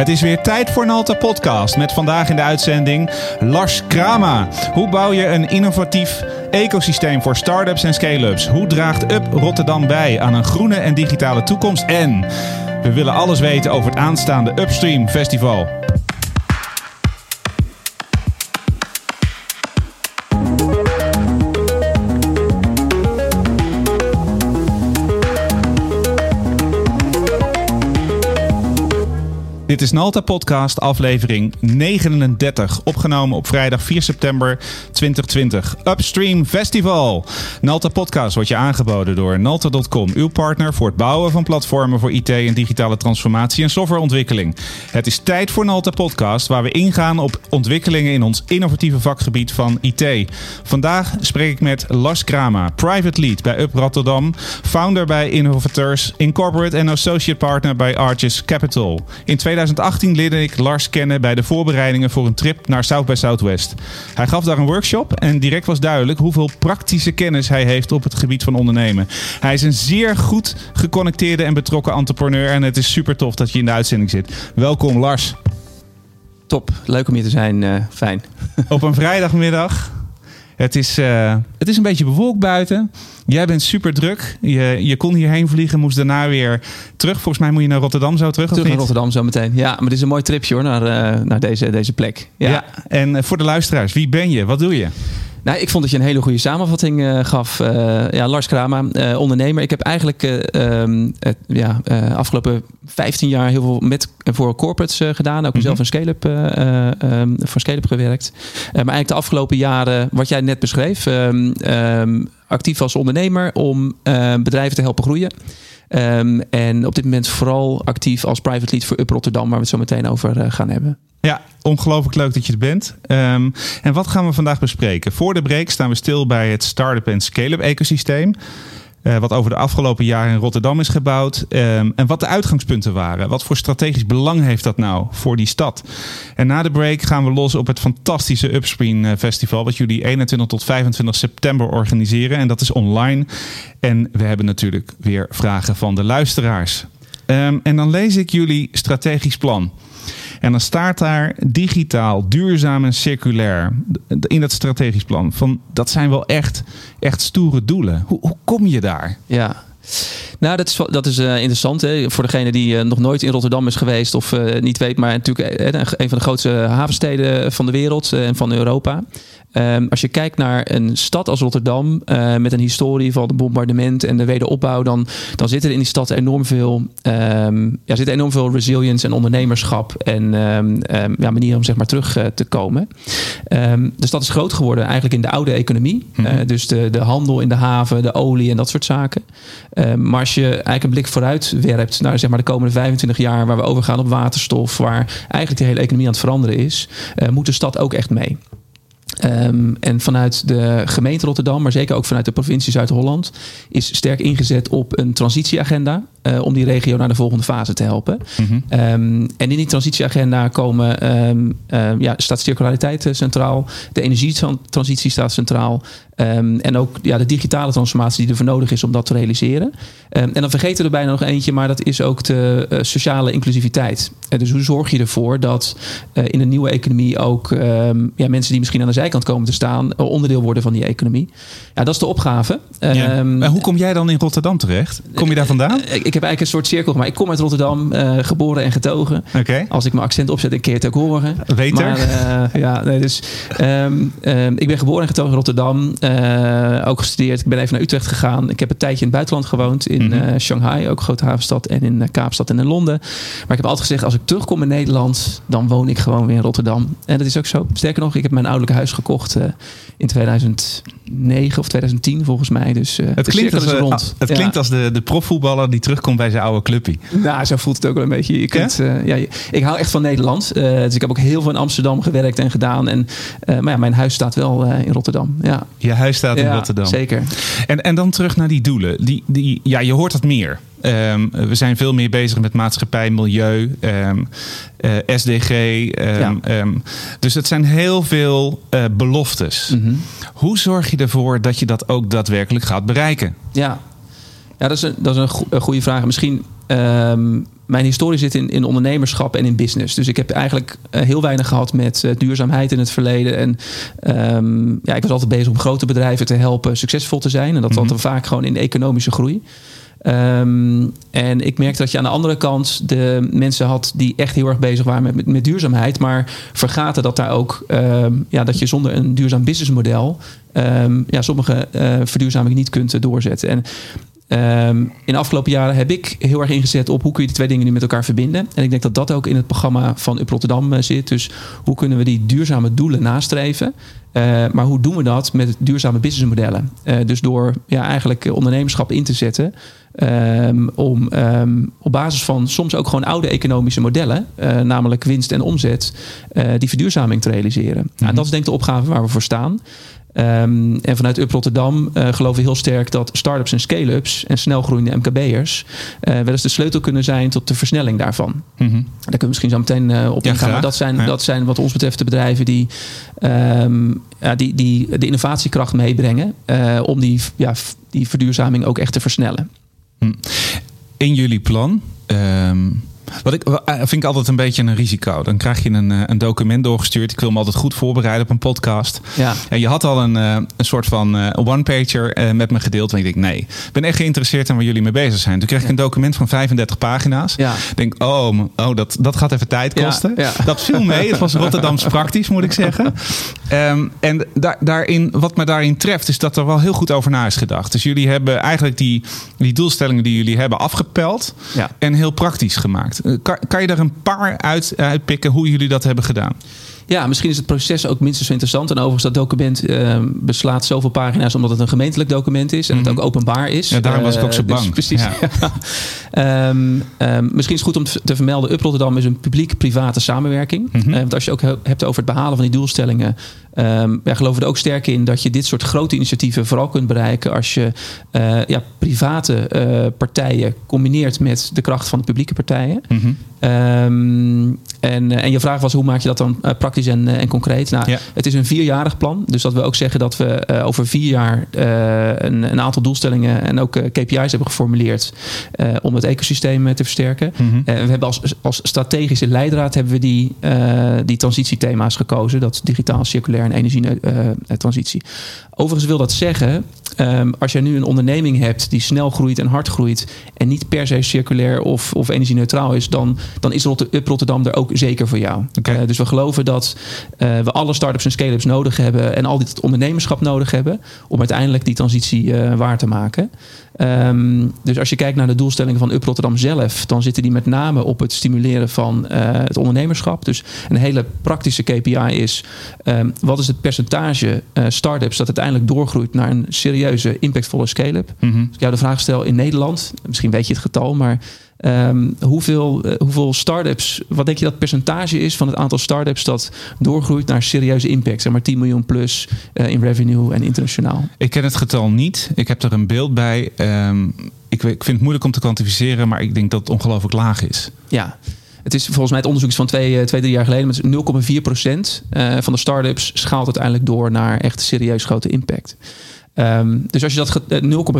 Het is weer tijd voor een Alta podcast met vandaag in de uitzending Lars Krama. Hoe bouw je een innovatief ecosysteem voor start-ups en scale-ups? Hoe draagt Up Rotterdam bij aan een groene en digitale toekomst? En we willen alles weten over het aanstaande Upstream Festival. Dit is Nalta Podcast, aflevering 39. Opgenomen op vrijdag 4 september 2020. Upstream Festival. Nalta Podcast wordt je aangeboden door Nalta.com, uw partner voor het bouwen van platformen voor IT en digitale transformatie en softwareontwikkeling. Het is tijd voor Nalta Podcast, waar we ingaan op ontwikkelingen in ons innovatieve vakgebied van IT. Vandaag spreek ik met Lars Krama, private lead bij Up Rotterdam, founder bij Innovators Incorporate en associate partner bij Arches Capital. In 2018 leerde ik Lars kennen bij de voorbereidingen voor een trip naar South by Southwest. Hij gaf daar een workshop en direct was duidelijk hoeveel praktische kennis hij heeft op het gebied van ondernemen. Hij is een zeer goed geconnecteerde en betrokken entrepreneur en het is super tof dat je in de uitzending zit. Welkom Lars. Top, leuk om hier te zijn. Uh, fijn. Op een vrijdagmiddag. Het is, uh, het is een beetje bewolkt buiten. Jij bent super druk. Je, je kon hierheen vliegen, moest daarna weer terug. Volgens mij moet je naar Rotterdam zo terug. Terug naar Rotterdam zo meteen. Ja, maar het is een mooi tripje hoor, naar, uh, naar deze, deze plek. Ja. ja, en voor de luisteraars, wie ben je? Wat doe je? Nou, ik vond dat je een hele goede samenvatting uh, gaf. Uh, ja, Lars Krama, uh, ondernemer. Ik heb eigenlijk um, ja, afgelopen 15 jaar heel veel met, voor corporates gedaan. Ook mm -hmm. zelf een scale-up, um, voor scale-up gewerkt. maar eigenlijk de afgelopen jaren, wat jij net beschreef, um, actief als ondernemer om bedrijven te helpen groeien. En op dit moment vooral actief als private lead voor Up Rotterdam, waar we het zo meteen over gaan hebben. Ja, ongelooflijk leuk dat je er bent. Um, en wat gaan we vandaag bespreken? Voor de break staan we stil bij het start-up en scale-up ecosysteem. Uh, wat over de afgelopen jaren in Rotterdam is gebouwd. Um, en wat de uitgangspunten waren. Wat voor strategisch belang heeft dat nou voor die stad? En na de break gaan we los op het fantastische Upscreen Festival. Wat jullie 21 tot 25 september organiseren. En dat is online. En we hebben natuurlijk weer vragen van de luisteraars. Um, en dan lees ik jullie strategisch plan. En dan staat daar digitaal, duurzaam en circulair in dat strategisch plan. Van, dat zijn wel echt, echt stoere doelen. Hoe, hoe kom je daar? Ja, nou, dat is, dat is uh, interessant. Hè? Voor degene die uh, nog nooit in Rotterdam is geweest of uh, niet weet, maar natuurlijk een van de grootste havensteden van de wereld en van Europa. Um, als je kijkt naar een stad als Rotterdam uh, met een historie van het bombardement en de wederopbouw, dan, dan zit er in die stad enorm veel, um, ja, zit enorm veel resilience en ondernemerschap en um, ja, manieren om zeg maar terug uh, te komen. de stad is groot geworden eigenlijk in de oude economie. Mm -hmm. uh, dus de, de handel in de haven, de olie en dat soort zaken. maar als je eigenlijk een blik vooruit werpt naar zeg maar, de komende 25 jaar, waar we overgaan op waterstof, waar eigenlijk de hele economie aan het veranderen is, moet de stad ook echt mee. Um, en vanuit de gemeente Rotterdam, maar zeker ook vanuit de provincie Zuid-Holland, is sterk ingezet op een transitieagenda. Uh, om die regio naar de volgende fase te helpen. Mm -hmm. um, en in die transitieagenda komen, um, ja, staat circulariteit centraal. De energietransitie staat centraal. Um, en ook ja, de digitale transformatie die er voor nodig is om dat te realiseren. Um, en dan vergeten we er bijna nog eentje, maar dat is ook de uh, sociale inclusiviteit. Uh, dus hoe zorg je ervoor dat uh, in een nieuwe economie ook um, ja, mensen die misschien aan de zijkant komen te staan, onderdeel worden van die economie? Ja, dat is de opgave. Ja. En hoe kom jij dan in Rotterdam terecht? Kom je daar vandaan? Ik, heb eigenlijk een soort cirkel gemaakt. Ik kom uit Rotterdam, geboren en getogen. Okay. Als ik mijn accent opzet, een keer het ook horen. Beter. Maar, ja, nee, dus, ik ben geboren en getogen in Rotterdam. Uh, ook gestudeerd. Ik ben even naar Utrecht gegaan. Ik heb een tijdje in het buitenland gewoond. In mm -hmm. uh, Shanghai, ook grote havenstad. En in uh, Kaapstad en in Londen. Maar ik heb altijd gezegd, als ik terugkom in Nederland... dan woon ik gewoon weer in Rotterdam. En dat is ook zo. Sterker nog, ik heb mijn ouderlijk huis gekocht in 2009 of 2010 volgens mij. Dus het klinkt, als, rond. het klinkt ja. als de, de profvoetballer die terugkomt bij zijn oude clubje. Nou, zo voelt het ook wel een beetje. Je kunt, ja? ja ik hou echt van Nederland. dus ik heb ook heel veel in Amsterdam gewerkt en gedaan. En, maar ja, mijn huis staat wel in Rotterdam. Ja. Je huis staat in ja, Rotterdam. Zeker. En, en dan terug naar die doelen. Die, die, ja, je hoort dat meer. Um, we zijn veel meer bezig met maatschappij, milieu, um, uh, SDG. Um, ja. dus het zijn heel veel uh, beloftes. Mm -hmm. Hoe zorg je ervoor dat je dat ook daadwerkelijk gaat bereiken? Ja, ja dat is een, dat is een, go een goede vraag. Misschien mijn historie zit in, in ondernemerschap en in business. Dus ik heb eigenlijk eh, heel weinig gehad met uh, duurzaamheid in het verleden. En um, ja, ik was altijd bezig om grote bedrijven te helpen succesvol te zijn. En dat mm -hmm. vaak gewoon in de economische groei. Um, en ik merkte dat je aan de andere kant de mensen had die echt heel erg bezig waren met, met, met duurzaamheid, maar vergaten dat daar ook um, ja, dat je zonder een duurzaam businessmodel um, ja, sommige uh, verduurzaming niet kunt doorzetten. En Um, in de afgelopen jaren heb ik heel erg ingezet op hoe kun je die twee dingen nu met elkaar verbinden. En ik denk dat dat ook in het programma van Up Rotterdam uh, zit. Dus hoe kunnen we die duurzame doelen nastreven? Uh, maar hoe doen we dat met duurzame businessmodellen? Uh, dus door ja, eigenlijk ondernemerschap in te zetten. Um, om um, op basis van soms ook gewoon oude economische modellen, uh, namelijk winst en omzet, die verduurzaming te realiseren. Mm -hmm. nou, dat is denk ik de opgave waar we voor staan. Um, en vanuit Up Rotterdam uh, geloven we heel sterk dat start-ups en scale-ups en snelgroeiende MKB'ers uh, wel eens de sleutel kunnen zijn tot de versnelling daarvan. Mm -hmm. Daar kunnen we misschien zo meteen uh, op ingaan. Maar dat zijn, ja. dat zijn wat ons betreft de bedrijven die, um, ja, die, die de innovatiekracht meebrengen om die, ja, die verduurzaming ook echt te versnellen. In jullie plan. Um wat ik vind ik altijd een beetje een risico. Dan krijg je een, een document doorgestuurd. Ik wil me altijd goed voorbereiden op een podcast. Ja. En je had al een, een soort van one-pager met me gedeeld. En ik denk, nee, ik ben echt geïnteresseerd in waar jullie mee bezig zijn. Toen kreeg ik een document van 35 pagina's. Ja. Ik denk, oh, oh dat, dat gaat even tijd kosten. Ja. Dat viel mee. Het was Rotterdams praktisch, moet ik zeggen. Um, en da daarin, wat me daarin treft, is dat er wel heel goed over na is gedacht. Dus jullie hebben eigenlijk die, die doelstellingen die jullie hebben afgepeld. En heel praktisch gemaakt. Kan, kan je daar een paar uit, uitpikken hoe jullie dat hebben gedaan? Ja, misschien is het proces ook minstens zo interessant. En overigens, dat document uh, beslaat zoveel pagina's omdat het een gemeentelijk document is en mm -hmm. het ook openbaar is. Ja, daarom was ik ook zo bang. Dus precies. Ja. um, um, misschien is het goed om te vermelden: Up Rotterdam is een publiek-private samenwerking. Mm -hmm. uh, want als je ook hebt over het behalen van die doelstellingen, um, ja, geloven er ook sterk in dat je dit soort grote initiatieven vooral kunt bereiken als je uh, ja, private partijen combineert met de kracht van de publieke partijen. Mm -hmm. En, en je vraag was: hoe maak je dat dan praktisch? En, en, concreet. Nou, ja. Het is een vierjarig plan. Dus dat wil ook zeggen dat we uh, over vier jaar een, een, aantal doelstellingen en ook KPI's hebben geformuleerd om het ecosysteem te versterken. Mm -hmm. we hebben als, als strategische leidraad hebben we die, die transitiethema's gekozen. Dat digitaal, circulair en energietransitie. Overigens wil dat zeggen, um, als je nu een onderneming hebt die snel groeit en hard groeit en niet per se circulair of, of energie-neutraal is, dan, dan is Up Rotterdam er ook zeker voor jou. Okay. dus we geloven dat uh, we alle start-ups en scale-ups nodig hebben en al dit ondernemerschap nodig hebben om uiteindelijk die transitie uh, waar te maken. Um, dus als je kijkt naar de doelstellingen van Up Rotterdam zelf, dan zitten die met name op het stimuleren van uh, het ondernemerschap. Dus een hele praktische KPI is um, wat is het percentage uh, start-ups dat uiteindelijk doorgroeit naar een serieuze, impactvolle scale-up. Mm -hmm. Als ik jou de vraag stel in Nederland, misschien weet je het getal, maar Um, hoeveel, uh, hoeveel start-ups, wat denk je dat percentage is van het aantal start-ups dat doorgroeit naar serieuze impact? Zeg maar 10 miljoen plus uh, in revenue en internationaal. Ik ken het getal niet. Ik heb er een beeld bij. Um, ik, ik vind het moeilijk om te kwantificeren, maar ik denk dat het ongelooflijk laag is. Ja. Het is volgens mij het onderzoek is van twee, twee drie jaar geleden. Met 0,4 procent uh, van de start-ups schaalt uiteindelijk door naar echt serieus grote impact. Um, dus als je dat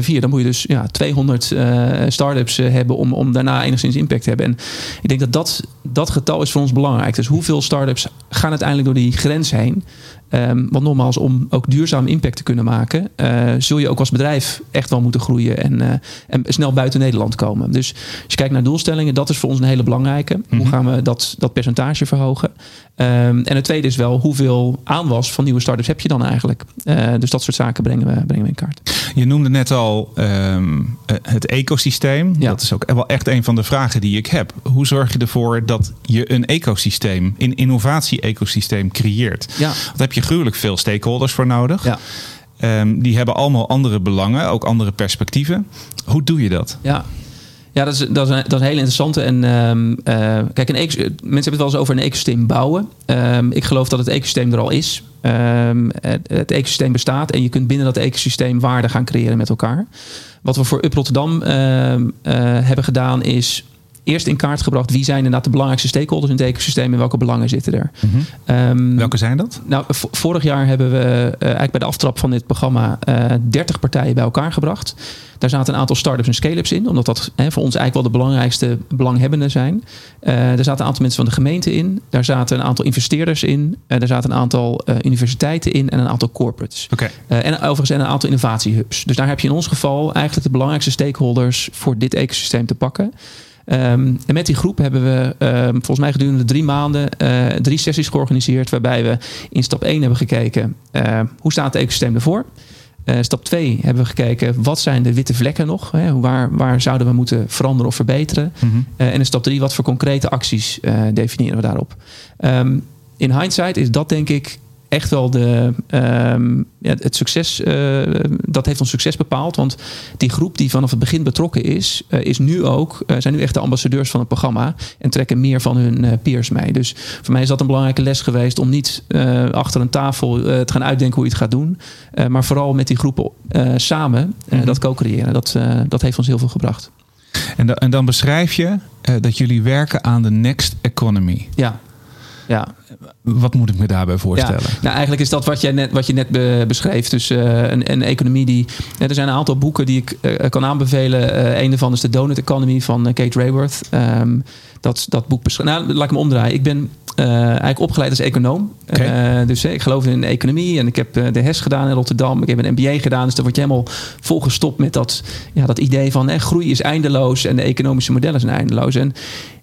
0,4, dan moet je dus ja, 200 uh, start-ups uh, hebben om, om daarna enigszins impact te hebben. En ik denk dat, dat dat getal is voor ons belangrijk. Dus hoeveel start-ups gaan uiteindelijk door die grens heen? Um, want nogmaals, om ook duurzaam impact te kunnen maken, uh, zul je ook als bedrijf echt wel moeten groeien en, uh, en snel buiten Nederland komen. Dus als je kijkt naar doelstellingen, dat is voor ons een hele belangrijke. Mm -hmm. Hoe gaan we dat, dat percentage verhogen? Um, en het tweede is wel, hoeveel aanwas van nieuwe startups heb je dan eigenlijk? Uh, dus dat soort zaken brengen we, brengen we in kaart. Je noemde net al um, het ecosysteem. Ja. Dat is ook wel echt een van de vragen die ik heb. Hoe zorg je ervoor dat je een ecosysteem, een innovatie-ecosysteem creëert? Ja. Wat heb je gruwelijk veel stakeholders voor nodig. Ja. Um, die hebben allemaal andere belangen, ook andere perspectieven. Hoe doe je dat? Ja, ja, dat is, dat is, een, dat is een hele interessante. En um, uh, kijk, een mensen hebben het wel eens over een ecosysteem bouwen. Um, ik geloof dat het ecosysteem er al is. Het, het, ecosysteem bestaat en je kunt binnen dat ecosysteem waarde gaan creëren met elkaar. Wat we voor Up Rotterdam uh, hebben gedaan is eerst in kaart gebracht wie zijn inderdaad de belangrijkste stakeholders in het ecosysteem en welke belangen zitten er. Ehm, Welke zijn dat? nou, vorig jaar hebben we eh, eigenlijk bij de aftrap van dit programma eh 30 partijen bij elkaar gebracht. Daar zaten een aantal start-ups en scale-ups in, omdat dat hè, voor ons eigenlijk wel de belangrijkste belanghebbenden zijn. Eh er zaten een aantal mensen van de gemeente in, daar zaten een aantal investeerders in, er zaten een aantal universiteiten in en een aantal corporates. Oké. En overigens en een aantal innovatiehubs. Dus daar heb je in ons geval eigenlijk de belangrijkste stakeholders voor dit ecosysteem te pakken. Ehm, en met die groep hebben we ehm, volgens mij gedurende drie maanden eh, drie sessies georganiseerd. Waarbij we in stap 1 hebben gekeken eh, hoe staat het ecosysteem ervoor. Eh, stap 2 hebben we gekeken wat zijn de witte vlekken nog. Hè? Waar, waar zouden we moeten veranderen of verbeteren. Mhm. Eh, en in stap 3 wat voor concrete acties definiëren we daarop. Ehm, in hindsight is dat denk ik echt wel de, ehm, ja, het succes. eh, dat heeft ons succes bepaald. Want die groep die vanaf het begin betrokken is, eh, is nu ook, eh, zijn nu echt de ambassadeurs van het programma. En trekken meer van hun peers mee. Dus voor mij is dat een belangrijke les geweest om niet achter een tafel te gaan uitdenken hoe je het gaat doen. maar vooral met die groepen samen Mhm. dat co-creëren. Dat, dat heeft ons heel veel gebracht. En, da- en dan beschrijf je dat jullie werken aan de next economy. Ja. Ja, Wat moet ik me daarbij voorstellen? Ja, nou, eigenlijk is dat wat, jij net, wat je net be- beschreef. Dus eh, een, een economie die. Ja, er zijn een aantal boeken die ik eh, kan aanbevelen. Eh een daarvan is de Donut Economy van Kate Rayworth. Ehm, dat, dat boek beschrijft. Nou, laat ik hem omdraaien. Ik ben eigenlijk opgeleid als econoom. Dus ik geloof in economie. En ik heb de HES gedaan in Rotterdam. Ik heb een MBA gedaan. Dus dan word je helemaal volgestopt met dat, ja, dat idee van eh, groei is eindeloos. En de economische modellen zijn eindeloos. En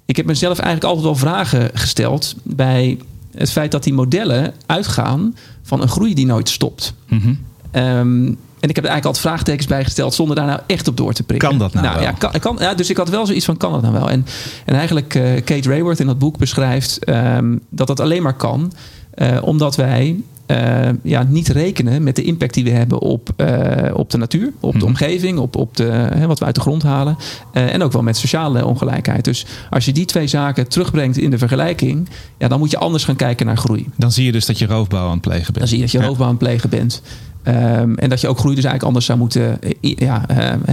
ik heb mezelf eigenlijk altijd wel vragen gesteld bij het feit dat die modellen uitgaan van een groei die nooit stopt. Mhm. Ehm, en ik heb er eigenlijk altijd vraagtekens bij gesteld zonder daar nou echt op door te prikken. Kan dat nou wel? Ja, kan, kan, ja, dus ik had wel zoiets van, kan dat nou wel? En, en eigenlijk, eh, Kate Rayworth in dat boek beschrijft ehm, dat dat alleen maar kan. eh, omdat wij eh, ja, niet rekenen met de impact die we hebben op, eh, op de natuur, op de Mhm. omgeving, op, op de, hè, wat we uit de grond halen. eh, en ook wel met sociale ongelijkheid. Dus als je die twee zaken terugbrengt in de vergelijking, ja, dan moet je anders gaan kijken naar groei. Dan zie je dus dat je roofbouw aan het plegen bent. Dan zie je dat je Ja. roofbouw aan het plegen bent. Ehm, en dat je ook groei dus eigenlijk anders zou moeten. Ja,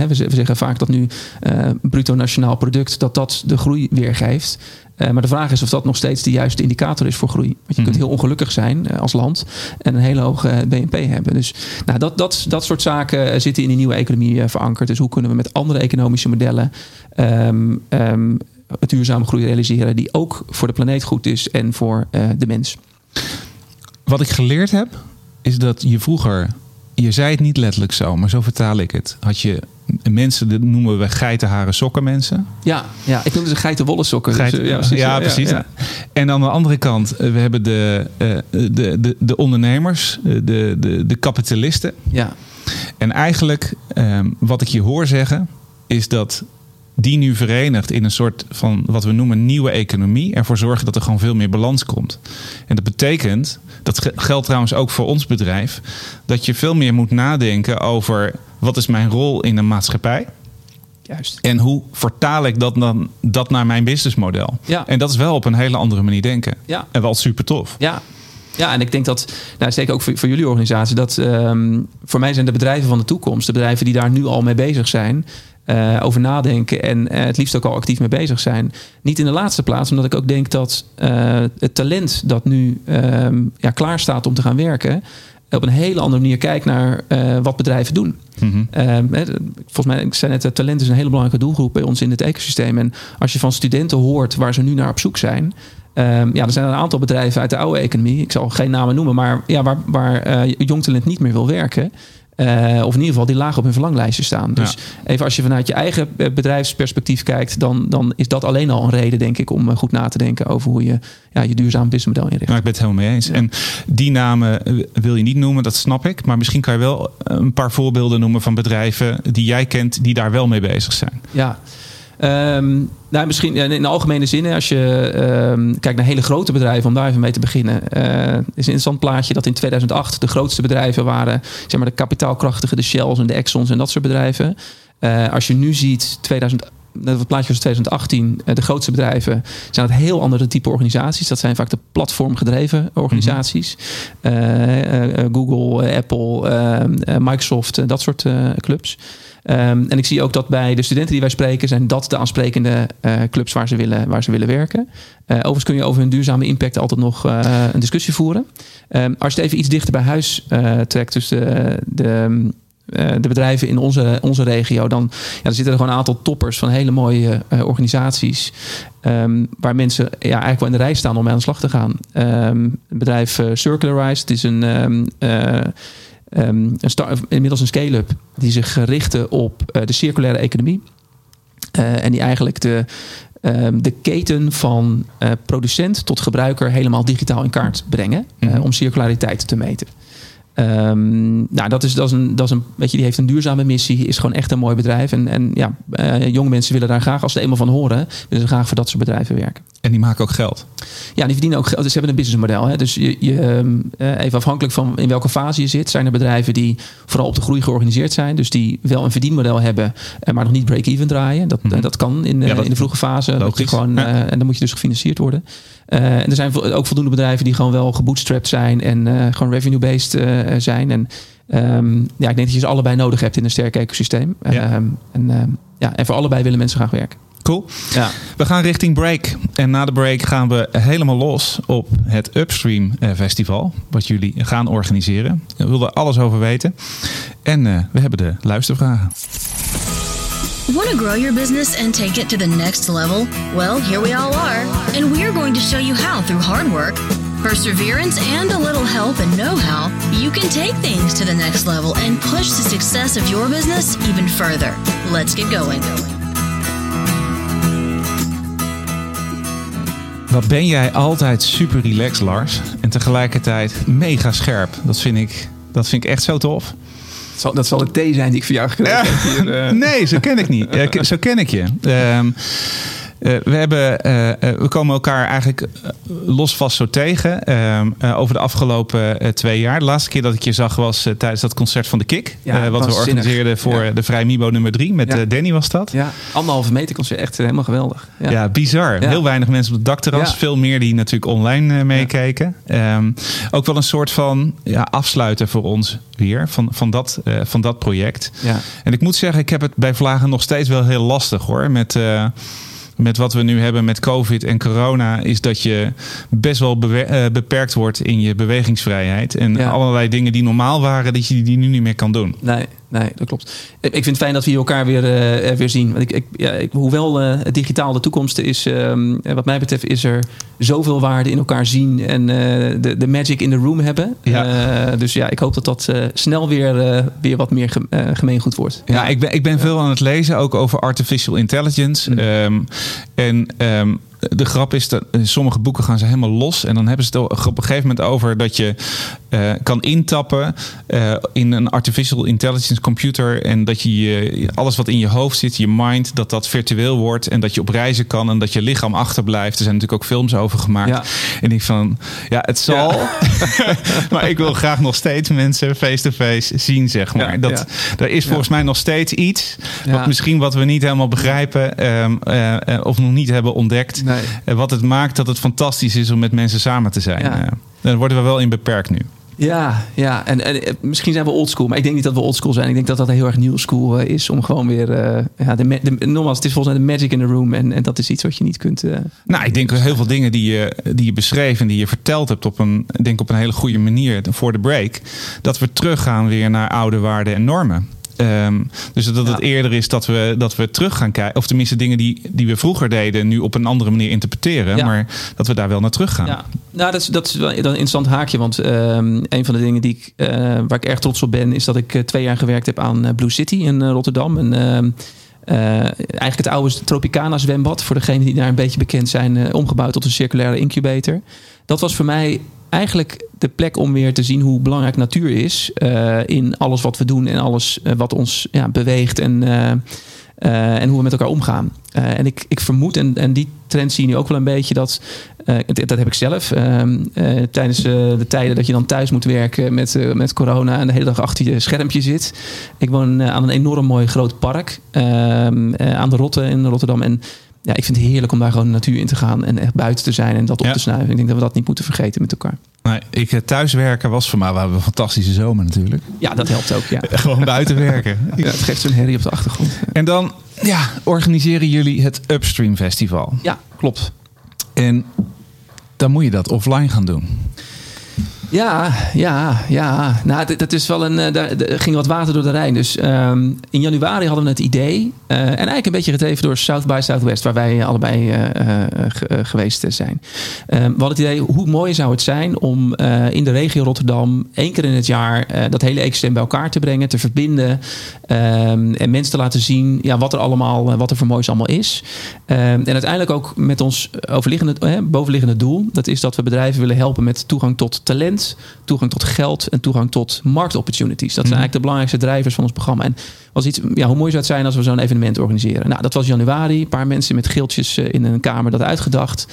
we, zeggen vaak dat nu bruto nationaal product dat dat de groei weergeeft. Eh, maar de vraag is of dat nog steeds de juiste indicator is voor groei. Want je kunt Mhm. heel ongelukkig zijn eh, als land en een hele hoge eh, BNP hebben. Dus nou, dat, dat, dat soort zaken zitten in die nieuwe economie verankerd. Dus hoe kunnen we met andere economische modellen ehm, ehm, duurzame groei realiseren die ook voor de planeet goed is en voor de mens. Wat ik geleerd heb, is dat je vroeger, je zei het niet letterlijk zo, maar zo vertaal ik het. Had je mensen, dat noemen we geitenharen sokken mensen. Ja, ja ik noemde ze geitenwolle sokken. Dus, eh, ja, precies. precies. ja. En aan de andere kant, eh, we hebben de, eh, de, de, de ondernemers, de, de, de kapitalisten. Ja, En eigenlijk, ehm, wat ik je hoor zeggen, is dat die nu verenigd in een soort van wat we noemen nieuwe economie, ervoor zorgen dat er gewoon veel meer balans komt. En dat betekent, dat ge- geldt trouwens ook voor ons bedrijf, dat je veel meer moet nadenken over wat is mijn rol in een maatschappij juist. en hoe vertaal ik dat dan dat naar mijn businessmodel. Ja. En dat is wel op een hele andere manier denken. Ja. En wel super tof. Ja. Ja, en ik denk dat, nou, zeker ook voor, voor jullie organisatie, dat ehm, voor mij zijn de bedrijven van de toekomst, de bedrijven die daar nu al mee bezig zijn, eh, over nadenken en eh, het liefst ook al actief mee bezig zijn. Niet in de laatste plaats, omdat ik ook denk dat eh, het talent dat nu ehm, ja, klaar staat om te gaan werken, op een hele andere manier kijkt naar wat bedrijven doen. Mhm. Ehm, volgens mij, ik zei net, talent is een hele belangrijke doelgroep bij ons in het ecosysteem. En als je van studenten hoort waar ze nu naar op zoek zijn. ehm, ja, er zijn een aantal bedrijven uit de oude economie. Ik zal geen namen noemen, maar ja, waar, waar jong talent niet meer wil werken. Eh, of in ieder geval die laag op hun verlanglijstje staan. Dus even als je vanuit je eigen eh, bedrijfsperspectief kijkt, dan, dan is dat alleen al een reden, denk ik, om eh, goed na te denken over hoe je ja, je duurzaam businessmodel inricht. Nou, ik ben het helemaal mee eens. En die namen wil je niet noemen, dat snap ik. Maar misschien kan je wel een paar voorbeelden noemen van bedrijven die jij kent, die daar wel mee bezig zijn. Ja. Ehm, nou, misschien in de algemene zin, als je ehm, kijkt naar hele grote bedrijven, om daar even mee te beginnen, eh, is een interessant plaatje dat in 2008 de grootste bedrijven waren, zeg maar de kapitaalkrachtige, de Shells en de Exxons en dat soort bedrijven. Eh, als je nu ziet, 2000, dat plaatje was 2018, eh, de grootste bedrijven, zijn het heel andere type organisaties. Dat zijn vaak de platformgedreven organisaties. Eh, Google, Apple, eh, Microsoft, dat soort clubs. Ehm, en ik zie ook dat bij de studenten die wij spreken, zijn dat de aansprekende clubs waar ze willen, waar ze willen werken. overigens kun je over hun duurzame impact altijd nog een discussie voeren. Um, als je het even iets dichter bij huis trekt, dus de, de eh, de bedrijven in onze, onze regio, dan ja, zitten er gewoon een aantal toppers van hele mooie organisaties. Um, waar mensen ja, eigenlijk wel in de rij staan om mee aan de slag te gaan. Het bedrijf Circularize, het is een, um, een start, inmiddels een scale-up die zich richten op de circulaire economie. en die eigenlijk de, de keten van producent tot gebruiker helemaal digitaal in kaart brengen. Mm om circulariteit te meten. Um, nou, dat is, dat, is een, dat is een, weet je, die heeft een duurzame missie, is gewoon echt een mooi bedrijf. En, en ja, uh, jonge mensen willen daar graag, als ze er eenmaal van horen, willen ze graag voor dat soort bedrijven werken. En die maken ook geld. Ja, die verdienen ook geld. Dus ze hebben een businessmodel. Hè. Dus je, je, ehm, eh, even afhankelijk van in welke fase je zit, zijn er bedrijven die vooral op de groei georganiseerd zijn. Dus die wel een verdienmodel hebben, eh, maar nog niet break-even draaien. Dat, mhm. dat kan in, in de vroege fase. Dat je gewoon, en dan moet je dus gefinancierd worden. En er zijn ook voldoende bedrijven die gewoon wel gebootstrapped zijn en gewoon revenue-based zijn. En um, ja, ik denk dat je ze allebei nodig hebt in een sterk ecosysteem. Ja. Um, en, ja, en voor allebei willen mensen graag werken. Cool. Ja. We gaan richting break. En na de break gaan we helemaal los op het Upstream eh, Festival. Wat jullie gaan organiseren. We willen alles over weten. En uh, we hebben de luistervragen. Want to grow your business and take it to the next level? Well, here we all are. And we're going to show you how through hard work, perseverance, and a little help and know how, you can take things to the next level and push the success of your business even further. Let's get going. Wat ben jij altijd super relaxed, Lars. En tegelijkertijd mega scherp. Dat vind ik, dat vind ik echt zo tof. Dat zal, dat zal de thee zijn die ik voor jou gekregen heb. Hier, uh... Nee, zo ken ik niet. zo ken ik je. Um, uh, we, hebben, uh, we komen elkaar eigenlijk los vast zo tegen ehm, over de afgelopen twee jaar. De laatste keer dat ik je zag was tijdens dat concert van de Kik. Ja, wat we organiseerden voor de Vrij Mibo nummer drie. Met ja. Danny was dat. Ja, anderhalve meter concert. Echt helemaal geweldig. Ja, bizar. Heel weinig mensen op het dakterras. Veel meer die natuurlijk online meekeken. Um, ook wel een soort van afsluiten voor ons weer van, van, dat, van dat project. En ik moet zeggen, ik heb het bij Vlagen nog steeds wel heel lastig hoor. Met met wat we nu hebben met COVID en corona, is dat je best wel eh, beperkt wordt in je bewegingsvrijheid. En allerlei dingen die normaal waren, dat je die nu niet meer kan doen. Nee, nee, dat klopt. Ik vind het fijn dat we elkaar weer, uh, weer zien. Want ik, ik, ja, ik, hoewel uh, het digitaal de toekomst is, uh, wat mij betreft, is er zoveel waarde in elkaar zien en de, de magic in the room hebben. Ja. dus ja, ik hoop dat dat snel weer, weer wat meer gemeengoed wordt. Ja, ik ben, ik ben veel aan het lezen, ook over artificial intelligence. Mm. Um, en um, de grap is dat in sommige boeken gaan ze helemaal los. En dan hebben ze het op een gegeven moment over dat je uh, kan intappen uh, in een artificial intelligence computer. En dat je alles wat in je hoofd zit, je mind, dat dat virtueel wordt. En dat je op reizen kan en dat je lichaam achterblijft. Er zijn natuurlijk ook films over gemaakt. Ja. En ik van, ja, het zal. Ja. maar ik wil graag nog steeds mensen face-to-face zien, zeg maar. dat, Er is volgens mij nog steeds iets. Wat misschien wat we niet helemaal begrijpen. Um, uh, of nog niet hebben ontdekt. Nee. Nee. Wat het maakt dat het fantastisch is om met mensen samen te zijn. Ja. Daar worden we wel in beperkt nu. Ja, ja. En, en, eh, misschien zijn we oldschool, maar ik denk niet dat we oldschool zijn. Ik denk dat dat heel erg new school uh, is om gewoon weer. Uh, ja, de, de, nogmaals, het is volgens mij de magic in the room. En, en dat is iets wat je niet kunt. Uh, nou, ik denk heel veel dingen die je, die je beschreef en die je verteld hebt op een, denk op een hele goede manier voor de break. Dat we teruggaan weer naar oude waarden en normen. Um, dus dat het eerder is dat we, dat we terug gaan kijken. Of tenminste dingen die, die we vroeger deden, nu op een andere manier interpreteren. Maar dat we daar wel naar terug gaan. Ja. Nou, dat is, dat is wel een interessant haakje. Want um, een van de dingen die ik, uh, waar ik erg trots op ben, is dat ik uh, twee jaar gewerkt heb aan uh, Blue City in Rotterdam. En eigenlijk het oude Tropicana zwembad, voor degenen die daar een beetje bekend zijn, omgebouwd tot een circulaire incubator. Dat was voor mij eigenlijk de plek om weer te zien hoe belangrijk natuur is uh, in alles wat we doen en alles uh, wat ons ja, beweegt en, uh, en hoe we met elkaar omgaan. en ik, ik vermoed, en, en die trend zie je nu ook wel een beetje, dat, dat heb ik zelf, ehm, tijdens de tijden dat je dan thuis moet werken met, met corona en de hele dag achter je schermpje zit. Ik woon aan een enorm mooi groot park ehm, aan de Rotte in Rotterdam. En ja, ik vind het heerlijk om daar gewoon de natuur in te gaan en echt buiten te zijn en dat op Ja. te snuiven. Ik denk dat we dat niet moeten vergeten met elkaar. Nee, ik eh, thuiswerken was voor mij, we hebben een fantastische zomer natuurlijk. Ja, dat helpt ook. Ja, Gewoon buiten werken. ja het geeft zo'n herrie op de achtergrond. En dan ja, organiseren jullie het Upstream Festival. Ja, klopt. En dan moet je dat offline gaan doen. Ja, ja, ja. Nou, dat, is wel een. eh, Daar, er ging wat water door de Rijn. Dus ehm, in januari hadden we het idee. eh, en eigenlijk een beetje gedreven door South by Southwest, waar wij allebei eh, ge- geweest zijn. Ehm, we hadden het idee, hoe mooi zou het zijn om in de regio Rotterdam één keer in het jaar dat hele ecosysteem bij elkaar te brengen, te verbinden. ehm, en mensen te laten zien ja, wat er allemaal, wat er voor moois allemaal is. En uiteindelijk ook met ons overliggende, bovenliggende doel. Dat is dat we bedrijven willen helpen met toegang tot talent, toegang tot geld en toegang tot marktopportunities. Dat zijn eigenlijk de belangrijkste drijvers van ons programma. En was iets, ja, hoe mooi zou het zijn als we zo'n evenement organiseren? Nou, dat was januari. Een paar mensen met geeltjes eh, in een kamer dat uitgedacht.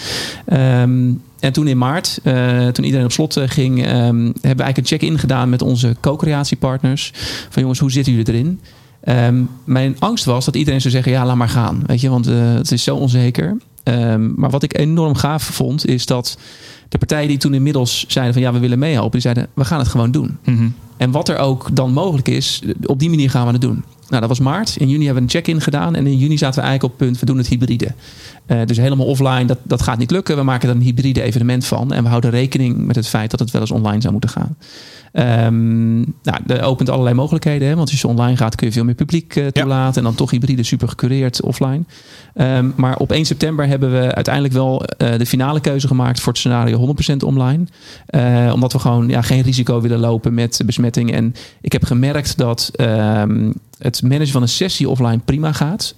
Ehm, en toen in maart, eh, toen iedereen op slot eh, ging, ehm, hebben we eigenlijk een check-in gedaan met onze co-creatiepartners. Van jongens, hoe zitten jullie erin? Ehm, mijn angst was dat iedereen zou zeggen: ja, laat maar gaan. Weet je, want het is zo onzeker. Ehm, maar wat ik enorm gaaf vond, is dat de partijen die toen inmiddels zeiden: van ja, we willen meehelpen, die zeiden: we gaan het gewoon doen. En wat er ook dan mogelijk is, op die manier gaan we het doen. Nou, dat was maart. In juni hebben we een check-in gedaan. En in juni zaten we eigenlijk op het punt, we doen het hybride. Eh, dus helemaal offline, dat, dat gaat niet lukken. We maken er een hybride evenement van. En we houden rekening met het feit dat het wel eens online zou moeten gaan. Ehm nou, dat opent allerlei mogelijkheden. Hè? Want als je online gaat, kun je veel meer publiek eh, toelaten. En dan toch hybride, super gecureerd offline. Ehm, maar op 1 september hebben we uiteindelijk wel eh, de finale keuze gemaakt voor het scenario 100% online. Omdat we gewoon ja, geen risico willen lopen met besmetting. En ik heb gemerkt dat ehm, het managen van een sessie offline prima gaat.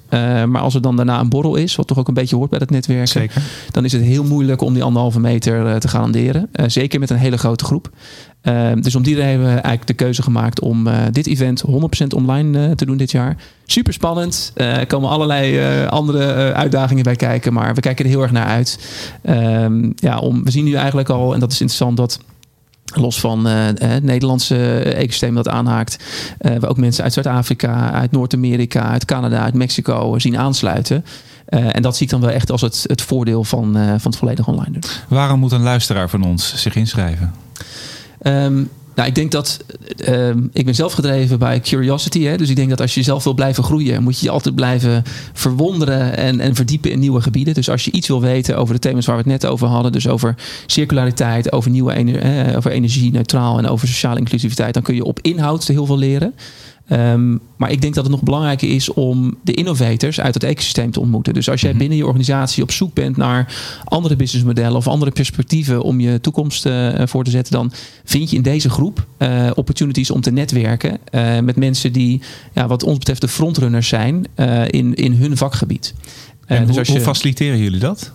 Maar als er dan daarna een borrel is, wat toch ook een beetje hoort bij het netwerken, Zeker. dan is het heel moeilijk om die anderhalve meter eh, te garanderen. Eh, zeker met een hele grote groep. Eh, dus om die reden hebben we eigenlijk de keuze gemaakt om eh, dit event 100% online te doen dit jaar. Super spannend. Er komen allerlei andere uitdagingen bij kijken, maar we kijken er heel erg naar uit. Ehm, ja, om, we zien nu eigenlijk al, en dat is interessant, dat los van het Nederlandse ecosysteem dat aanhaakt, we ook mensen uit Zuid-Afrika, uit Noord-Amerika, uit Canada, uit Mexico zien aansluiten. Eh, en dat zie ik dan wel echt als het, het voordeel van, eh, van het volledig online doen. Waarom moet een luisteraar van ons zich inschrijven? Ehm, nou, ik denk dat ehm, ik ben zelf gedreven bij curiosity. Hè? Dus ik denk dat als je zelf wil blijven groeien, moet je je altijd blijven verwonderen en, en verdiepen in nieuwe gebieden. Dus als je iets wil weten over de thema's waar we het net over hadden, dus over circulariteit, over nieuwe ener- eh, over energie neutraal en over sociale inclusiviteit, dan kun je op inhoud heel veel leren. Ehm, maar ik denk dat het nog belangrijker is om de innovators uit het ecosysteem te ontmoeten. Dus als jij binnen je organisatie op zoek bent naar andere businessmodellen of andere perspectieven om je toekomst eh, voor te zetten, dan vind je in deze groep eh, opportunities om te netwerken eh, met mensen die, ja, wat ons betreft, de frontrunners zijn eh, in, in hun vakgebied. Eh, En dus als je- hoe faciliteren jullie dat?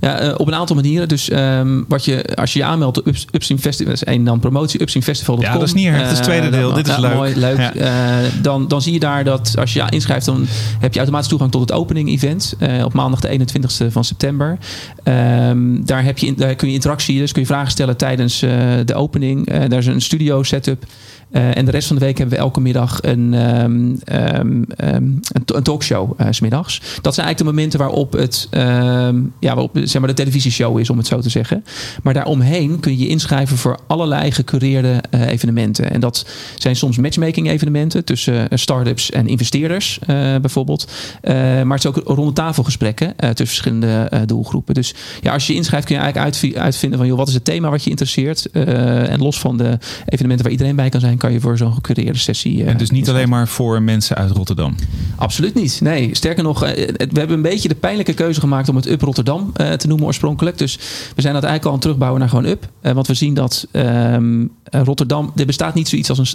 Ja, eh, op een aantal manieren. Dus ehm, wat je, als je je aanmeldt op Ups- Upstream Festival, dat is één dan promotie, upstreamfestival.com. Ja, dat is niet erg. Dat is het tweede Eh, deel. dan- Dit is ja, leuk. Mooi, leuk. Ja. Eh, dan, dan zie je daar dat als je je inschrijft, dan heb je automatisch toegang tot het opening event op maandag de 21ste van september. Ehm, daar, heb je, daar kun je interactie, dus kun je vragen stellen tijdens de opening. Daar is een studio setup. En de rest van de week hebben we elke middag een, ehm, een, talkshow s smiddags. Dat zijn eigenlijk de momenten waarop het ehm, ja, waarop zeg maar de televisieshow is, om het zo te zeggen. Maar daaromheen kun je je inschrijven voor allerlei gecureerde eh, evenementen. En dat zijn soms matchmaking evenementen tussen eh, start-ups en investeerders, eh, bijvoorbeeld. Maar het is ook ronde tafelgesprekken eh, tussen verschillende doelgroepen. Dus ja, als je je inschrijft kun je eigenlijk uitvi- uitvinden van joh, wat is het thema wat je interesseert. En los van de evenementen waar iedereen bij kan zijn, kan je voor zo'n gecureerde sessie. En dus niet alleen maar voor mensen uit Rotterdam. Absoluut niet. Nee, sterker nog, we hebben een beetje de pijnlijke keuze gemaakt om het Up Rotterdam eh, te noemen oorspronkelijk. Dus we zijn dat eigenlijk al aan het terugbouwen naar gewoon Up. Eh, want we zien dat ehm, eh, Rotterdam, er bestaat niet zoiets als een,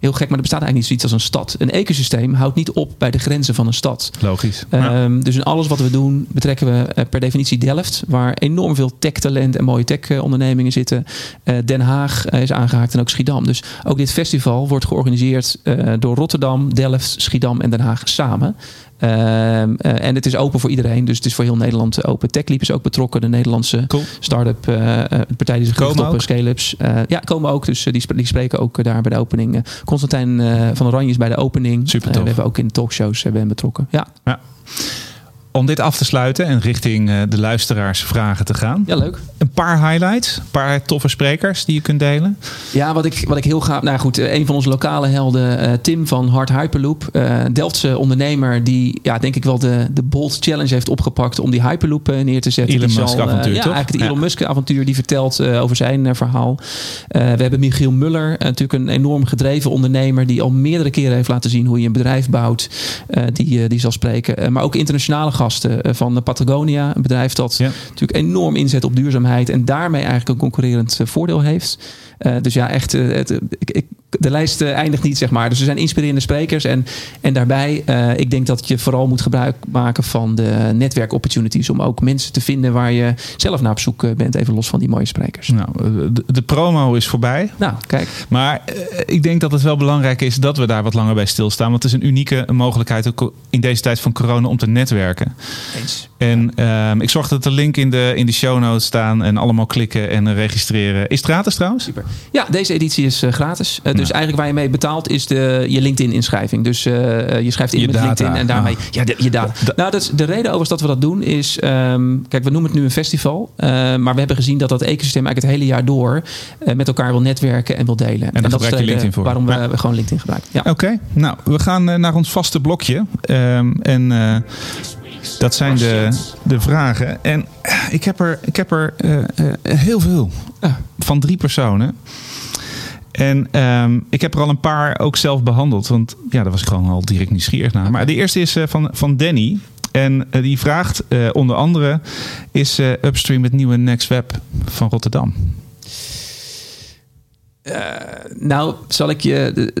heel gek, maar er bestaat eigenlijk niet zoiets als een stad. Een ecosysteem houdt niet op bij de grenzen van een stad. Logisch. Ja. Ehm, dus in alles wat we doen betrekken we per definitie Delft, waar enorm veel tech-talent en mooie tech-ondernemingen zitten. Den Haag is aangehaakt en ook Schiedam. Dus ook dit festival wordt georganiseerd door Rotterdam, Delft, Schiedam en Den Haag samen. Ehm, eh, en het is open voor iedereen, dus het is voor heel Nederland open. TechLeap is ook betrokken, de Nederlandse Cool. start-up eh, partij die zich richt op scale-ups. Ja, komen ook. Dus die, sp- die spreken ook daar bij de opening. Constantijn van Oranje is bij de opening. Super we hebben ook in de talkshows hem betrokken. Ja. Om dit af te sluiten en richting uh, de luisteraars vragen te gaan. Ja, leuk. Een paar highlights, een paar toffe sprekers die je kunt delen. Ja, wat ik, wat ik heel gaaf... Nou goed, een van onze lokale helden, uh, Tim van Hard Hyperloop. Uh, Delftse ondernemer die, ja, denk ik wel de, de bold challenge heeft opgepakt om die Hyperloop neer te zetten. Elon Musk avontuur, Ja, toch? eigenlijk het Elon Musk avontuur die vertelt over zijn verhaal. we hebben Michiel Muller, natuurlijk een enorm gedreven ondernemer die al meerdere keren heeft laten zien hoe je een bedrijf bouwt. die, die zal spreken. maar ook internationale gasten eh, van Patagonia. Een bedrijf dat ja. natuurlijk enorm inzet op duurzaamheid. En daarmee eigenlijk een concurrerend eh, voordeel heeft. Uh, dus ja, echt, het, ik, ik, de lijst uh, eindigt niet, zeg maar. Dus er zijn inspirerende sprekers. En, en daarbij, ik denk dat je vooral moet gebruik maken van de netwerkopportunities. Om ook mensen te vinden waar je zelf naar op zoek bent. Even los van die mooie sprekers. Nou, de, de promo is voorbij. Nou, kijk. Maar ik denk dat het wel belangrijk is dat we daar wat langer bij stilstaan. Want het is een unieke mogelijkheid ook in deze tijd van corona om te netwerken. Eens. En um, ik zorg dat de link in de, in de show notes staan. En allemaal klikken en registreren. Is het gratis trouwens? Super. Ja, deze editie is uh, gratis. Uh, dus nou. eigenlijk waar je mee betaalt is de, je LinkedIn-inschrijving. Dus uh, je schrijft in je met data. LinkedIn en daarmee... Ah. Ja, de, je data. Da nou, dat is, de reden overigens dat we dat doen is... Um, kijk, we noemen het nu een festival. maar we hebben gezien dat dat ecosysteem eigenlijk het hele jaar door... met elkaar wil netwerken en wil delen. En, en dat gebruik je LinkedIn voor. Waarom ja. we gewoon LinkedIn gebruiken. Ja. Oké, okay. nou, we gaan naar ons vaste blokje. Um, en... Dat zijn de, de vragen. En ik heb er, ik heb er uh, uh, heel veel. Van drie personen. En um, ik heb er al een paar ook zelf behandeld. Want ja, daar was ik gewoon al direct nieuwsgierig naar. Maar de eerste is uh, van, van Danny. En die vraagt onder andere: Is Upstream het nieuwe Next Web van Rotterdam? nou, zal ik je.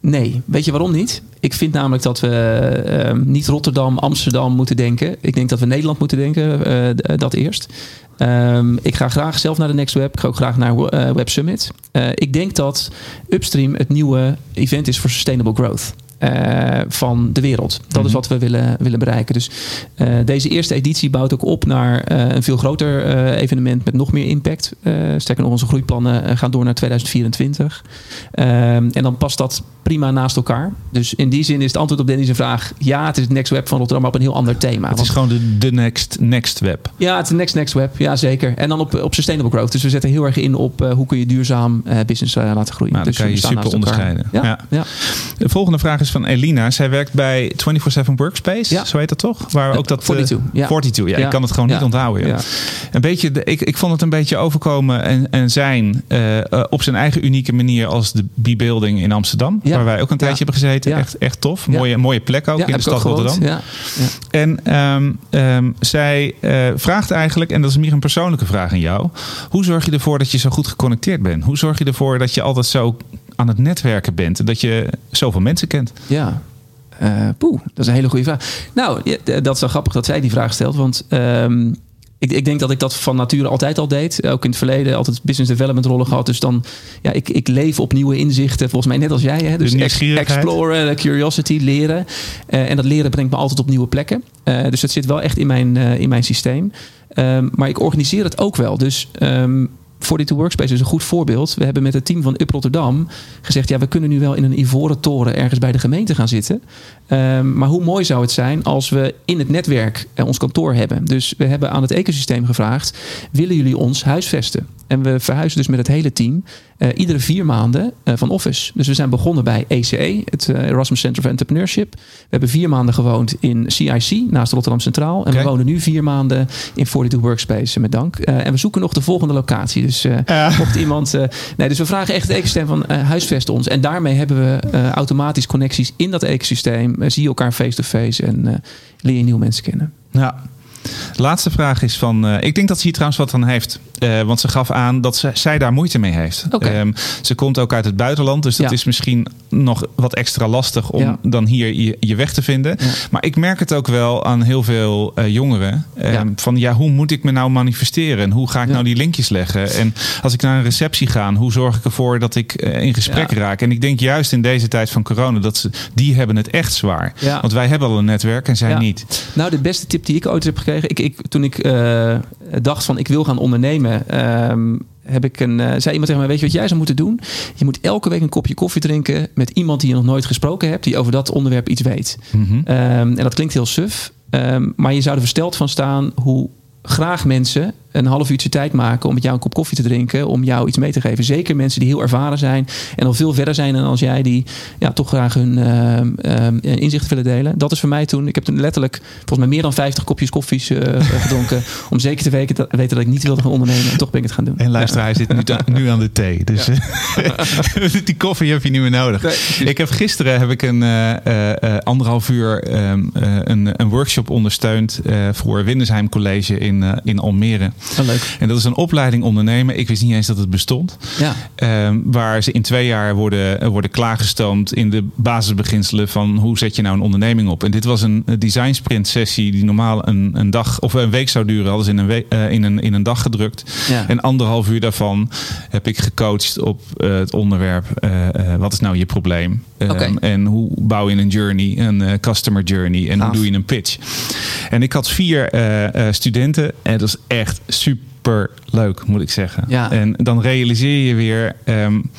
Nee, weet je waarom niet? Ik vind namelijk dat we uh, niet Rotterdam, Amsterdam moeten denken. Ik denk dat we Nederland moeten denken, uh, dat eerst. Um, ik ga graag zelf naar de Next Web. Ik ga ook graag naar uh, Web Summit. ik denk dat Upstream het nieuwe event is voor Sustainable Growth. Uh, van de wereld. Dat is wat we willen, willen bereiken. Dus uh, deze eerste editie bouwt ook op naar uh, een veel groter evenement met nog meer impact. sterker nog, onze groeiplannen gaan door naar 2024. en dan past dat prima naast elkaar. Dus in die zin is het antwoord op Dennis' vraag... ja, het is het Next Web van Rotterdam, maar op een heel ander thema. Het is gewoon de, de next, next Web. Ja, het is de Next Next Web. Ja, zeker. En dan op, op Sustainable Growth. Dus we zetten heel erg in op hoe kun je duurzaam business laten groeien. Nou, dus dan kan je super onderscheiden. Ja, ja. ja. De volgende vraag is van Elina. Zij werkt bij 24-7 Workspace, ja. zo heet dat toch? Waar ook dat, 42. Uh, ja. 42, ja, ja. Ik kan het gewoon niet onthouden. Ja. Een beetje, de, ik, ik vond het een beetje overkomen en, en zijn uh, uh, op zijn eigen unieke manier als de B-Building in Amsterdam. Waar wij ook een tijdje hebben gezeten. Echt, echt tof. Mooie, mooie plek ook in de stad Rotterdam. Ja. En um, um, zij vraagt eigenlijk, en dat is meer een persoonlijke vraag aan jou. Hoe zorg je ervoor dat je zo goed geconnecteerd bent? Hoe zorg je ervoor dat je altijd zo aan het netwerken bent? En dat je zoveel mensen kent? Ja, uh, poeh, dat is een hele goede vraag. Nou, dat is wel grappig dat zij die vraag stelt. Want um, ik, ik, denk dat ik dat van nature altijd al deed. Ook in het verleden altijd business development rollen gehad. Dus dan, ja, ik, ik leef op nieuwe inzichten. Volgens mij net als jij. Hè? Dus ex exploren, curiosity, leren. Uh, en dat leren brengt me altijd op nieuwe plekken. Uh, dus het zit wel echt in mijn, in mijn systeem. Um, maar ik organiseer het ook wel. Dus... Um, 42 Workspace is een goed voorbeeld. We hebben met het team van Up Rotterdam gezegd: ja, we kunnen nu wel in een ivoren toren ergens bij de gemeente gaan zitten. Um, maar hoe mooi zou het zijn als we in het netwerk uh, ons kantoor hebben? Dus we hebben aan het ecosysteem gevraagd: willen jullie ons huisvesten? En we verhuizen dus met het hele team uh, iedere vier maanden uh, van office. Dus we zijn begonnen bij ECE, het uh, Erasmus Center of Entrepreneurship. We hebben vier maanden gewoond in CIC naast Rotterdam Centraal. En okay. we wonen nu vier maanden in 42 Workspace met dank. en we zoeken nog de volgende locatie. Dus mocht iemand. nee, dus we vragen echt het ecosysteem van huisvesten ons. En daarmee hebben we automatisch connecties in dat ecosysteem. zie je elkaar face-to-face en leer je nieuwe mensen kennen. Ja. Laatste vraag is van. Uh, ik denk dat ze hier trouwens wat aan heeft. Uh, want ze gaf aan dat ze, zij daar moeite mee heeft. Okay. Um, ze komt ook uit het buitenland. Dus dat ja. is misschien nog wat extra lastig om ja. dan hier je, je, weg te vinden. Ja. Maar ik merk het ook wel aan heel veel uh, jongeren. Um, van ja, hoe moet ik me nou manifesteren? En hoe ga ik nou die linkjes leggen? En als ik naar een receptie ga, hoe zorg ik ervoor dat ik in gesprek raak? En ik denk juist in deze tijd van corona dat ze die hebben het echt zwaar. Want wij hebben al een netwerk en zij niet. Nou, de beste tip die ik ooit heb gekregen. Ik, ik, toen ik uh, dacht van ik wil gaan ondernemen, um, heb ik een, uh, zei iemand tegen mij: Weet je wat jij zou moeten doen? Je moet elke week een kopje koffie drinken met iemand die je nog nooit gesproken hebt, die over dat onderwerp iets weet. Mm -hmm. um, en dat klinkt heel suf. Ehm, maar je zou er versteld van staan hoe graag mensen een half uurtje tijd maken om met jou een kop koffie te drinken, om jou iets mee te geven. Zeker mensen die heel ervaren zijn en al veel verder zijn dan als jij, die ja, toch graag hun uh, inzicht willen delen. Dat is voor mij toen. Ik heb toen letterlijk volgens mij meer dan 50 kopjes koffies gedronken. om zeker te weten, weten dat ik niet wilde gaan ondernemen. En toch ben ik het gaan doen. En luister, hij zit nu, nu, aan de thee. Dus die koffie heb je niet meer nodig. ik heb gisteren heb ik een anderhalf uur um, een, een, workshop ondersteund voor Windesheim College in, in Almere. Oh, leuk. En dat is een opleiding ondernemen. Ik wist niet eens dat het bestond. Ja. Um, waar ze in twee jaar worden, worden klaargestoomd in de basisbeginselen van hoe zet je nou een onderneming op. En dit was een design sprint sessie die normaal een, een dag of een week zou duren. Hadden ze in een, week, uh, in een, in een dag gedrukt. Ja. En anderhalf uur daarvan heb ik gecoacht op uh, het onderwerp. Uh, wat is nou je probleem? Um, okay. En hoe bouw je een journey, een customer journey? En Gaaf. hoe doe je een pitch? En ik had vier studenten en dat is echt super leuk, moet ik zeggen. Ja. En dan realiseer je weer um,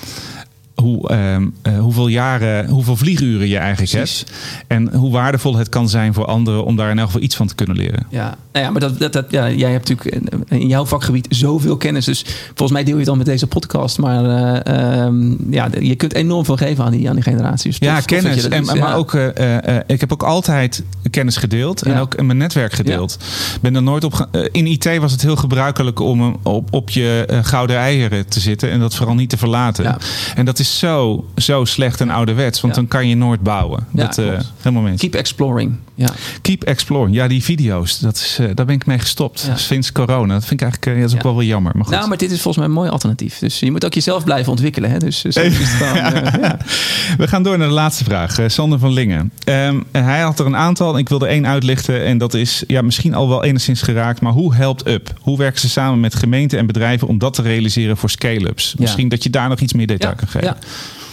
hoe, um, uh, hoeveel jaren, hoeveel vlieguren je eigenlijk Precies. hebt. En hoe waardevol het kan zijn voor anderen om daar in elk geval iets van te kunnen leren. Ja, nou ja maar dat, dat, dat, ja, jij hebt natuurlijk in jouw vakgebied zoveel kennis. Dus volgens mij deel je het al met deze podcast. Maar uh, um, ja, je kunt enorm veel geven aan die, aan die generaties. Ja, tof, kennis. en, doet. maar ja. ook, uh, ik heb ook altijd kennis gedeeld. En Ja. ook in mijn netwerk gedeeld. Ben er nooit op eh, in IT was het heel gebruikelijk om eh, op, op je eh, gouden eieren te zitten. En dat vooral niet te verlaten. Ja. En dat is zo, zo slecht en ouderwets. Want dan kan je nooit bouwen. Dat, eh, helemaal mee. Keep exploring. Ja. Keep exploring. Ja, die video's. Dat is, eh, daar ben ik mee gestopt. Ja. Sinds corona. Dat vind ik eigenlijk dat is ook wel weer jammer. Maar goed. Nou, maar dit is volgens mij een mooi alternatief. Dus je moet ook jezelf blijven ontwikkelen. Hè? Dus, eh, ja. We gaan door naar de laatste vraag. Sander van Lingen. Ehm, hij had er een aantal. en Ik wilde één uitlichten. En dat is ja, misschien al wel enigszins geraakt. Maar hoe helpt UP? Hoe werken ze samen met gemeenten en bedrijven om dat te realiseren voor scale-ups? Misschien dat je daar nog iets meer detail kan geven.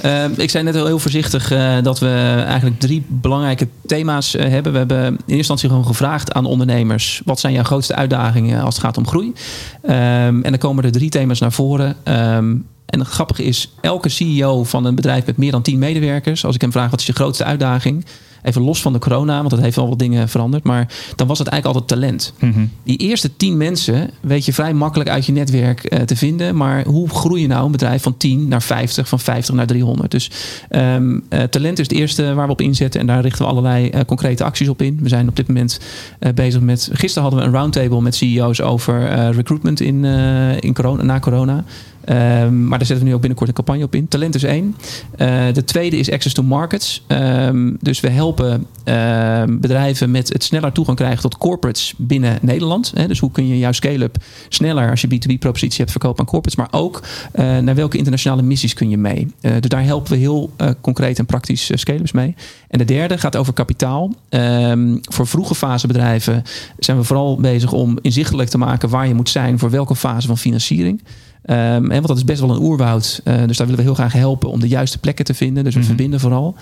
Uh, ik zei net al heel voorzichtig uh, dat we eigenlijk drie belangrijke thema's uh, hebben. We hebben in eerste instantie gewoon gevraagd aan ondernemers: wat zijn jouw grootste uitdagingen als het gaat om groei? Um, en dan komen er drie thema's naar voren. Um, en het grappige is, elke CEO van een bedrijf met meer dan 10 medewerkers, als ik hem vraag wat is je grootste uitdaging, even los van de corona, want dat heeft wel wat dingen veranderd, maar dan was het eigenlijk altijd talent. Mm-hmm. Die eerste 10 mensen weet je vrij makkelijk uit je netwerk uh, te vinden, maar hoe groei je nou een bedrijf van 10 naar 50, van 50 naar 300? Dus um, uh, talent is het eerste waar we op inzetten en daar richten we allerlei uh, concrete acties op in. We zijn op dit moment bezig met, gisteren hadden we een roundtable met CEO's over recruitment in, in corona, na corona. Um, maar daar zetten we nu ook binnenkort een campagne op in. Talent is één. Uh, de tweede is access to markets. Um, dus we helpen uh, bedrijven met het sneller toegang krijgen tot corporates binnen Nederland. Hè? Dus hoe kun je jouw scale-up sneller als je B2B-propositie hebt verkopen aan corporates. Maar ook uh, naar welke internationale missies kun je mee. dus daar helpen we heel concreet en praktisch scale-ups mee. En de derde gaat over kapitaal. Voor vroege fase bedrijven zijn we vooral bezig om inzichtelijk te maken waar je moet zijn voor welke fase van financiering. Um, want dat is best wel een oerwoud. Uh, dus daar willen we heel graag helpen om de juiste plekken te vinden. Dus we mm-hmm. verbinden vooral.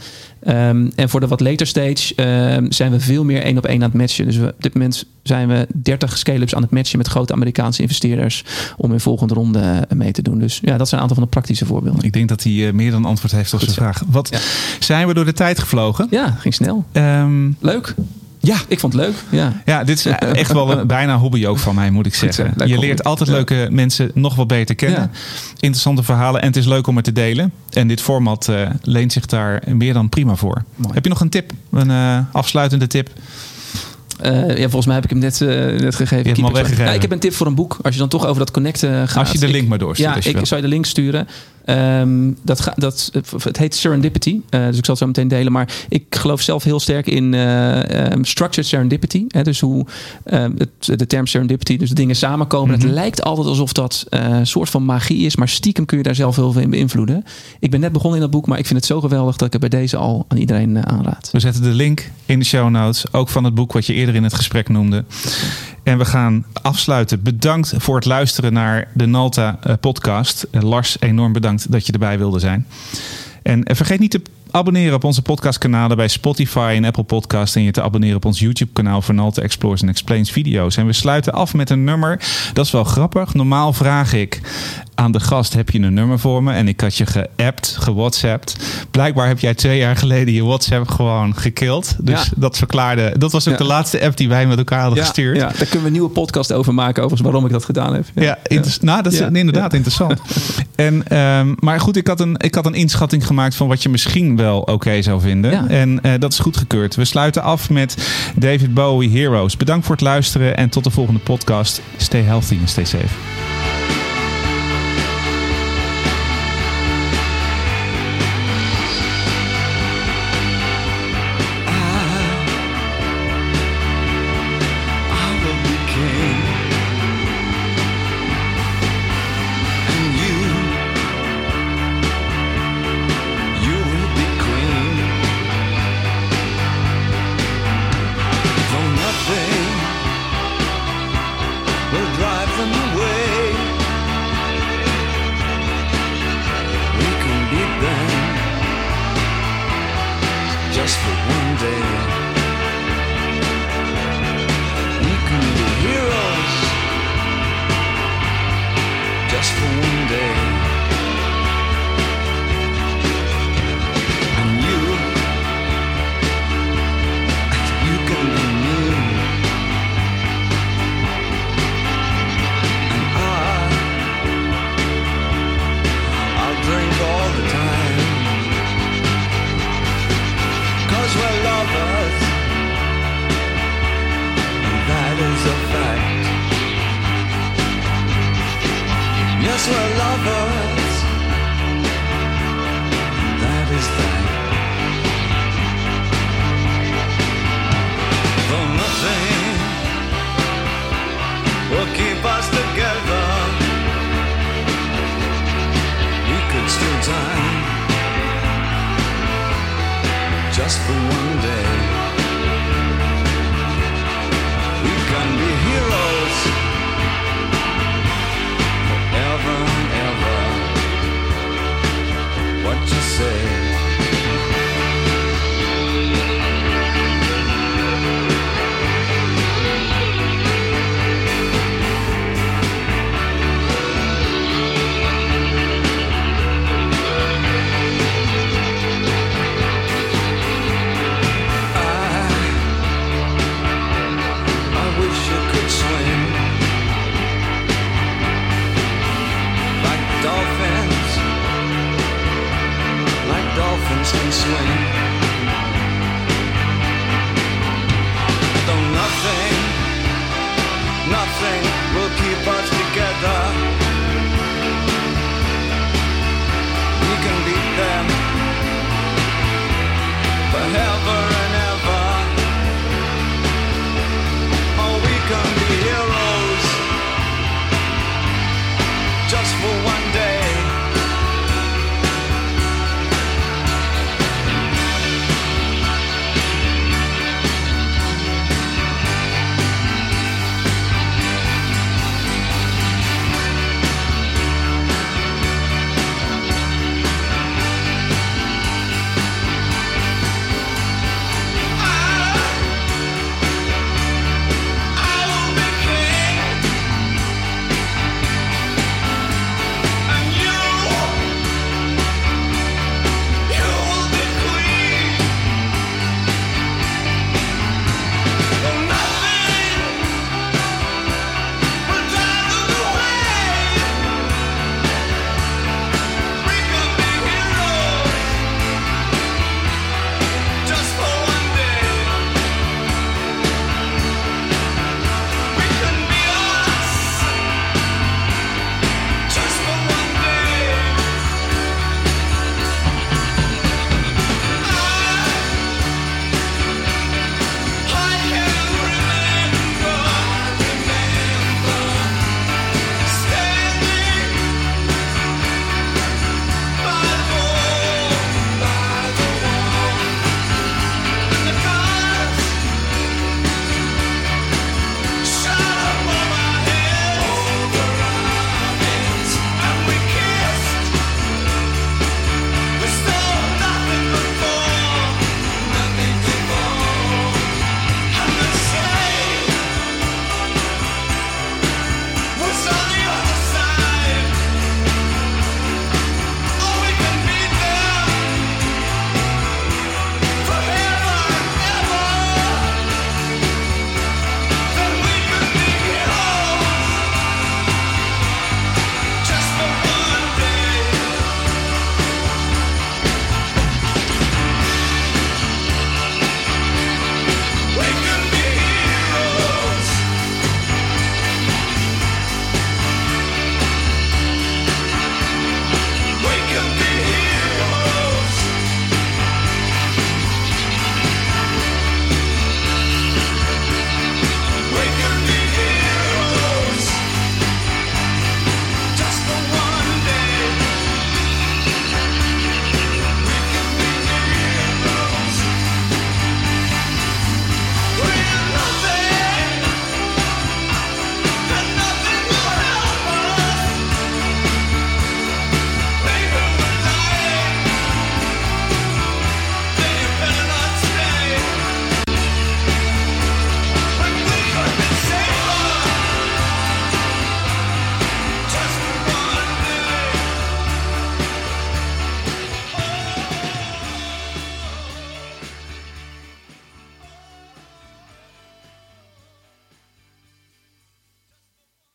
Um, en voor de wat later stage um, zijn we veel meer één op één aan het matchen. Dus we, op dit moment zijn we 30 scale-ups aan het matchen met grote Amerikaanse investeerders. Om in volgende ronde mee te doen. Dus ja, dat zijn een aantal van de praktische voorbeelden. Ik denk dat hij uh, meer dan antwoord heeft op zijn vraag. Wat ja. zijn we door de tijd gevlogen? Ja, ging snel. Leuk. Ja, ik vond het leuk. Ja, ja dit is echt wel een bijna hobby ook van mij, moet ik zeggen. Goed, je leert altijd leuke mensen nog wel beter kennen. Ja. Interessante verhalen en het is leuk om het te delen. En dit format uh, leent zich daar meer dan prima voor. Mooi. Heb je nog een tip? Een uh, afsluitende tip? Uh, ja, volgens mij heb ik hem net, uh, net gegeven. Je hebt hem al weggegeven. Ja, ik heb een tip voor een boek. Als je dan toch over dat connecten gaat. Als je de link maar doorstuurt. Ja, ik zou je de link sturen. Um, dat dat, het heet Serendipity. Uh, dus ik zal het zo meteen delen. Maar ik geloof zelf heel sterk in um, structured serendipity. Hè, dus hoe het, de term serendipity, dus de dingen samenkomen. Het lijkt altijd alsof dat een soort van magie is. Maar stiekem kun je daar zelf heel veel in beïnvloeden. Ik ben net begonnen in dat boek. Maar ik vind het zo geweldig dat ik het bij deze al aan iedereen aanraad. We zetten de link in de show notes. Ook van het boek wat je eerder in het gesprek noemde. En we gaan afsluiten. Bedankt voor het luisteren naar de Nalta podcast. Lars, enorm bedankt dat je erbij wilde zijn. En vergeet niet te abonneren op onze podcastkanalen bij Spotify en Apple Podcast. En je te abonneren op ons YouTube kanaal voor Nalta Explores en Explains video's. En we sluiten af met een nummer. Dat is wel grappig. Normaal vraag ik aan de gast heb je een nummer voor me. En ik had je geappt, gewhatsappt. Blijkbaar heb jij twee jaar geleden je WhatsApp gewoon gekild. Dus Ja. dat verklaarde. Dat was ook Ja. de laatste app die wij met elkaar hadden Ja, gestuurd. ja, daar kunnen we een nieuwe podcast over maken, overigens, waarom ik dat gedaan heb. Ja, nou, dat is inderdaad interessant. En, ehm, maar goed, ik had, een, ik had een inschatting gemaakt van wat je misschien wel oké zou vinden. En eh, dat is goedgekeurd. We sluiten af met David Bowie Heroes. Bedankt voor het luisteren en tot de volgende podcast. Stay healthy en stay safe.